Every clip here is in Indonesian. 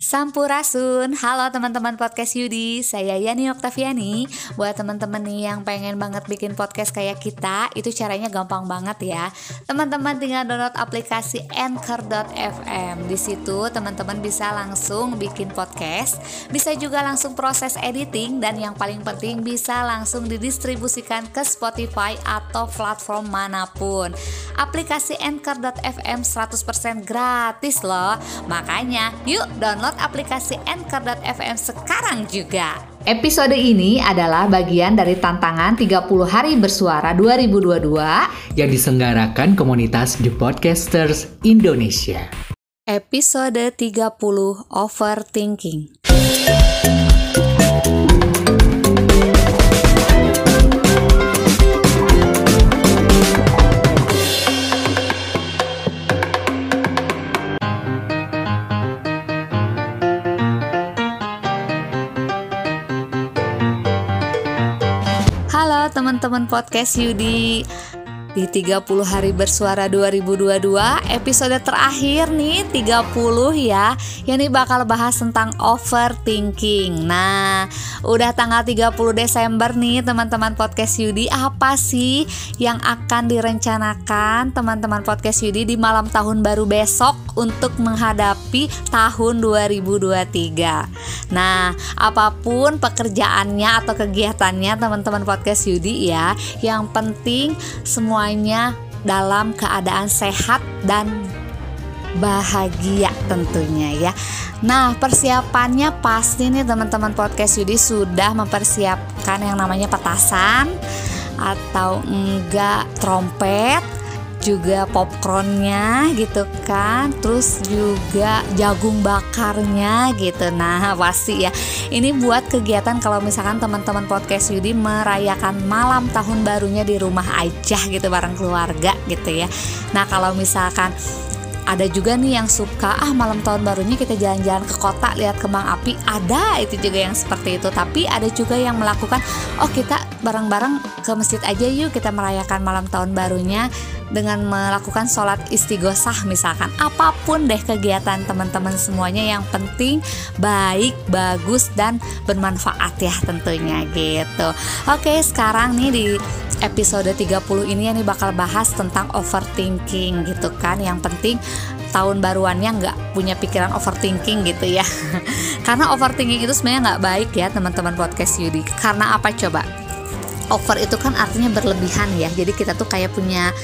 Sampurasun, halo teman-teman podcast Yudi, saya Yani Oktaviani. Buat teman-teman nih yang pengen banget bikin podcast kayak kita, itu caranya gampang banget ya. Teman-teman tinggal download aplikasi Anchor.fm Di situ teman-teman bisa langsung bikin podcast Bisa juga langsung proses editing Dan yang paling penting bisa langsung didistribusikan ke Spotify atau platform mana pun. Aplikasi Anchor.fm 100% gratis loh. Makanya yuk download download aplikasi Anchor.fm sekarang juga. Episode ini adalah bagian dari tantangan 30 hari bersuara 2022 yang diselenggarakan komunitas The Podcasters Indonesia. Episode 30 Overthinking. Podcast Yudi di 30 hari bersuara 2022 episode terakhir nih 30 ya ini bakal bahas tentang overthinking. Nah udah tanggal 30 Desember nih teman-teman podcast Yudi apa sih yang akan direncanakan teman-teman podcast Yudi di malam tahun baru besok untuk menghadapi tahun 2023 nah apa pun pekerjaannya atau kegiatannya teman-teman podcast Yudi ya yang penting semua semuanya dalam keadaan sehat dan bahagia tentunya ya. Nah, persiapannya pasti nih teman-teman podcast Yudi sudah mempersiapkan yang namanya petasan atau enggak trompet juga popcornnya gitu kan. Terus juga jagung bakarnya gitu. Nah pasti ya. Ini buat kegiatan kalau misalkan teman-teman podcast Yudi merayakan malam tahun barunya di rumah aja gitu bareng keluarga gitu ya. Nah kalau misalkan ada juga nih yang suka ah malam tahun barunya kita jalan-jalan ke kota lihat kembang api. Ada itu juga yang seperti itu. Tapi ada juga yang melakukan oh kita bareng-bareng ke masjid aja yuk kita merayakan malam tahun barunya dengan melakukan sholat istighosah misalkan. Apa pun deh kegiatan teman-teman semuanya yang penting baik bagus dan bermanfaat ya tentunya gitu. Oke sekarang nih di episode 30 ini ya nih bakal bahas tentang overthinking gitu kan. Yang penting tahun baruannya nggak punya pikiran overthinking gitu ya. Karena overthinking itu sebenarnya nggak baik ya teman-teman podcast Yudi. Karena apa coba? Over itu kan artinya berlebihan ya. Jadi kita tuh kayak punya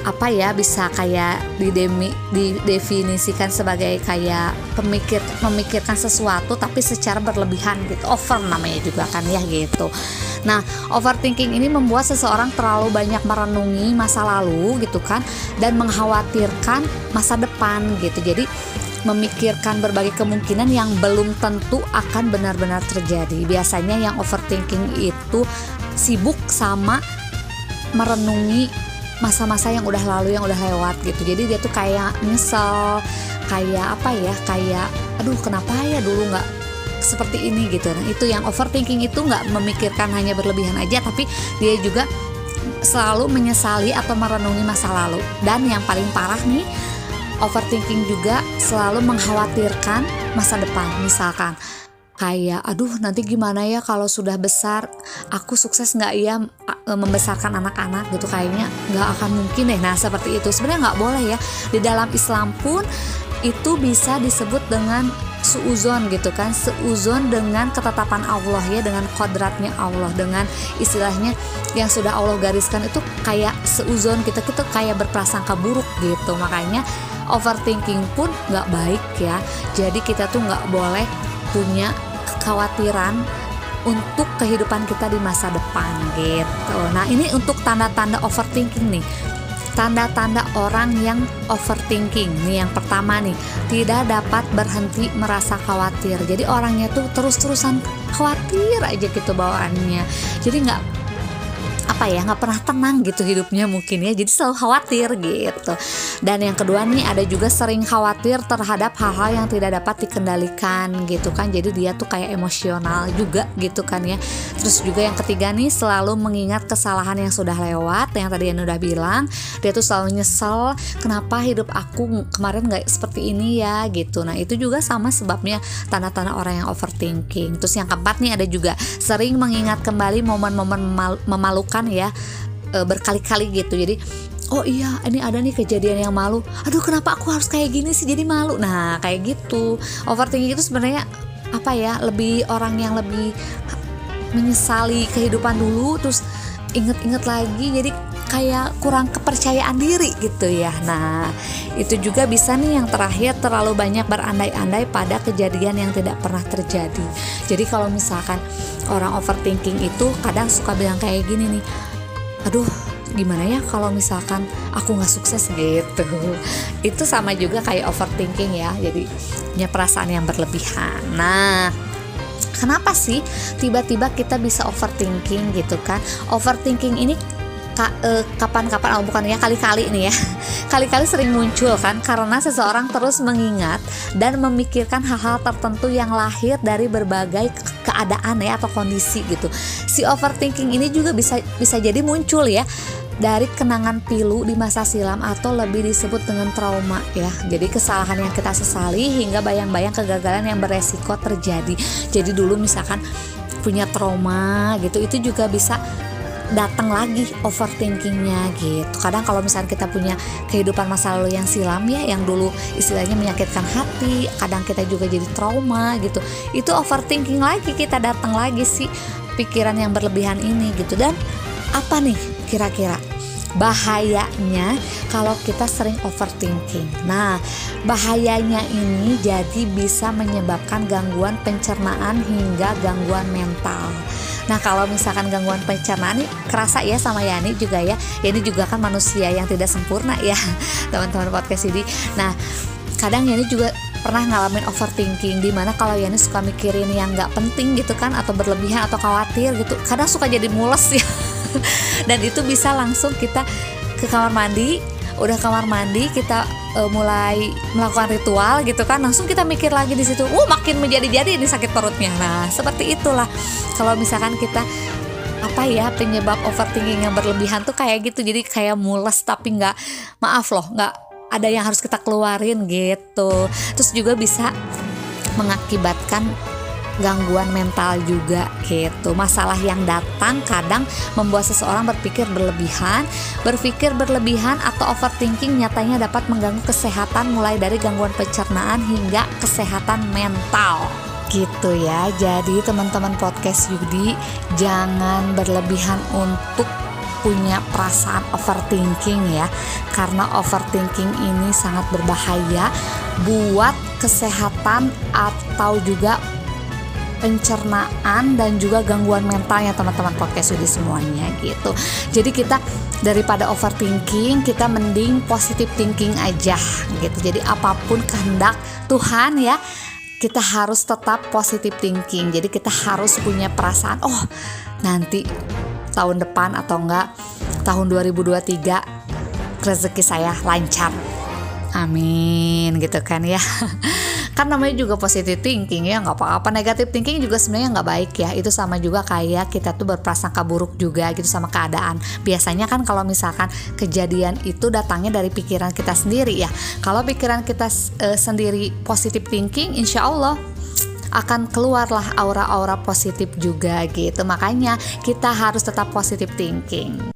apa ya bisa kayak didemi, didefinisikan sebagai kayak pemikir memikirkan sesuatu tapi secara berlebihan gitu. Over namanya juga kan ya gitu. Nah overthinking ini membuat seseorang terlalu banyak merenungi masa lalu gitu kan dan mengkhawatirkan masa depan gitu. Jadi memikirkan berbagai kemungkinan yang belum tentu akan benar-benar terjadi. Biasanya yang overthinking itu sibuk sama merenungi masa-masa yang udah lalu yang udah lewat gitu. Jadi dia tuh kayak nyesel kayak apa ya kayak aduh kenapa ya dulu nggak seperti ini? Gitu. Nah itu yang overthinking itu nggak memikirkan hanya berlebihan aja tapi dia juga selalu menyesali atau merenungi masa lalu. Dan yang paling parah nih overthinking juga selalu mengkhawatirkan masa depan. Misalkan kayak aduh nanti gimana ya kalau sudah besar? Aku sukses nggak ya e, membesarkan anak-anak? Gitu kayaknya nggak akan mungkin deh. Nah seperti itu. Sebenarnya nggak boleh ya. Di dalam Islam pun itu bisa disebut dengan suuzon gitu kan. Seuzon dengan ketetapan Allah ya dengan kodratnya Allah dengan istilahnya yang sudah Allah gariskan itu kayak seuzon kita kita kayak berprasangka buruk gitu. Makanya overthinking pun nggak baik ya. Jadi kita tuh nggak boleh punya kekhawatiran untuk kehidupan kita di masa depan gitu. Nah, ini untuk tanda-tanda overthinking nih. Tanda-tanda orang yang overthinking nih yang pertama nih tidak dapat berhenti merasa khawatir. Jadi orangnya tuh terus-terusan khawatir aja gitu bawaannya. Jadi nggak apa ya nggak pernah tenang gitu hidupnya mungkin ya. Jadi selalu khawatir gitu. Dan yang kedua nih ada juga sering khawatir terhadap hal-hal yang tidak dapat dikendalikan gitu kan. Jadi dia tuh kayak emosional juga gitu kan ya. Terus juga yang ketiga nih selalu mengingat kesalahan yang sudah lewat yang tadi yang udah bilang. Dia tuh selalu nyesel kenapa hidup aku kemarin nggak seperti ini ya? gitu. Nah itu juga sama sebabnya tanda-tanda orang yang overthinking. Terus yang keempat nih ada juga sering mengingat kembali momen-momen memalukan ya e, berkali-kali gitu. Jadi oh iya ini ada nih kejadian yang malu. Aduh kenapa aku harus kayak gini sih? Jadi malu. Nah kayak gitu. Overthinking itu sebenarnya apa ya lebih orang yang lebih menyesali kehidupan dulu terus inget-inget lagi jadi kayak kurang kepercayaan diri gitu ya. Nah, itu juga bisa nih yang terakhir terlalu banyak berandai-andai pada kejadian yang tidak pernah terjadi. Jadi kalau misalkan orang overthinking itu kadang suka bilang kayak gini nih, aduh gimana ya kalau misalkan aku nggak sukses gitu itu sama juga kayak overthinking ya jadi punya perasaan yang berlebihan nah kenapa sih tiba-tiba kita bisa overthinking gitu kan? Overthinking ini Eh, kapan-kapan oh bukan ya kali-kali ini ya. Kali-kali sering muncul kan karena seseorang terus mengingat dan memikirkan hal-hal tertentu yang lahir dari berbagai keadaan ya atau kondisi gitu. Si overthinking ini juga bisa bisa jadi muncul ya dari kenangan pilu di masa silam atau lebih disebut dengan trauma ya. Jadi kesalahan yang kita sesali hingga bayang-bayang kegagalan yang beresiko terjadi. Jadi dulu misalkan punya trauma gitu itu juga bisa datang lagi overthinkingnya gitu. Kadang kalau misalnya kita punya kehidupan masa lalu yang silam ya yang dulu istilahnya menyakitkan hati kadang kita juga jadi trauma gitu. Itu overthinking lagi kita datang lagi sih pikiran yang berlebihan ini gitu. Dan apa nih kira-kira bahayanya kalau kita sering overthinking. Nah, bahayanya ini jadi bisa menyebabkan gangguan pencernaan hingga gangguan mental. Nah kalau misalkan gangguan pencernaan ini kerasa ya sama Yani juga ya. Yani juga kan manusia yang tidak sempurna ya teman-teman podcast ini. Nah kadang Yani juga pernah ngalamin overthinking di mana kalau Yani suka mikirin yang nggak penting gitu kan atau berlebihan atau khawatir gitu kadang suka jadi mules ya dan itu bisa langsung kita ke kamar mandi. Udah kamar mandi kita uh, mulai melakukan ritual gitu kan. Langsung kita mikir lagi di situ uh makin menjadi-jadi ini sakit perutnya. Nah seperti itulah. Kalau misalkan kita apa ya penyebab overthinking yang berlebihan tuh kayak gitu. Jadi kayak mules tapi nggak maaf loh nggak ada yang harus kita keluarin gitu. Terus juga bisa mengakibatkan gangguan mental juga gitu. Masalah yang datang kadang membuat seseorang berpikir berlebihan, berpikir berlebihan atau overthinking nyatanya dapat mengganggu kesehatan mulai dari gangguan pencernaan hingga kesehatan mental gitu ya. Jadi teman-teman podcast Yudi jangan berlebihan untuk punya perasaan overthinking ya karena overthinking ini sangat berbahaya buat kesehatan atau juga pencernaan dan juga gangguan mentalnya teman-teman podcast Sudi semuanya gitu. Jadi kita daripada overthinking kita mending positive thinking aja gitu. Jadi apa pun kehendak Tuhan ya kita harus tetap positive thinking. Jadi kita harus punya perasaan oh nanti tahun depan atau enggak tahun 2023 rezeki saya lancar. Amin gitu kan ya. kan namanya juga positive thinking ya nggak apa-apa. Negatif thinking juga sebenarnya nggak baik ya. Itu sama juga kayak kita tuh berprasangka buruk juga gitu sama keadaan. Biasanya kan kalau misalkan kejadian itu datangnya dari pikiran kita sendiri ya. Kalau pikiran kita uh, sendiri positive thinking insya Allah akan keluarlah aura-aura positif juga gitu. Makanya kita harus tetap positive thinking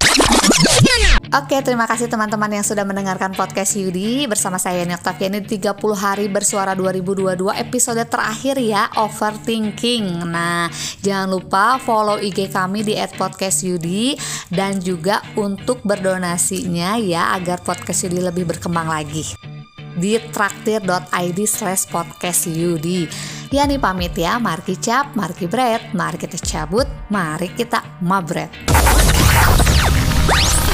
Oke, terima kasih teman-teman yang sudah mendengarkan podcast Yudi. Bersama saya Yani Oktaviani 30 hari bersuara 2022 episode terakhir ya Overthinking. Nah, jangan lupa follow IG kami di @podcastyudi dan juga untuk berdonasinya ya agar podcast Yudi lebih berkembang lagi. Di traktir.id slash podcast Yudi Yani pamit ya, mari cap, mari bread, mari kita cabut, mari kita mabret.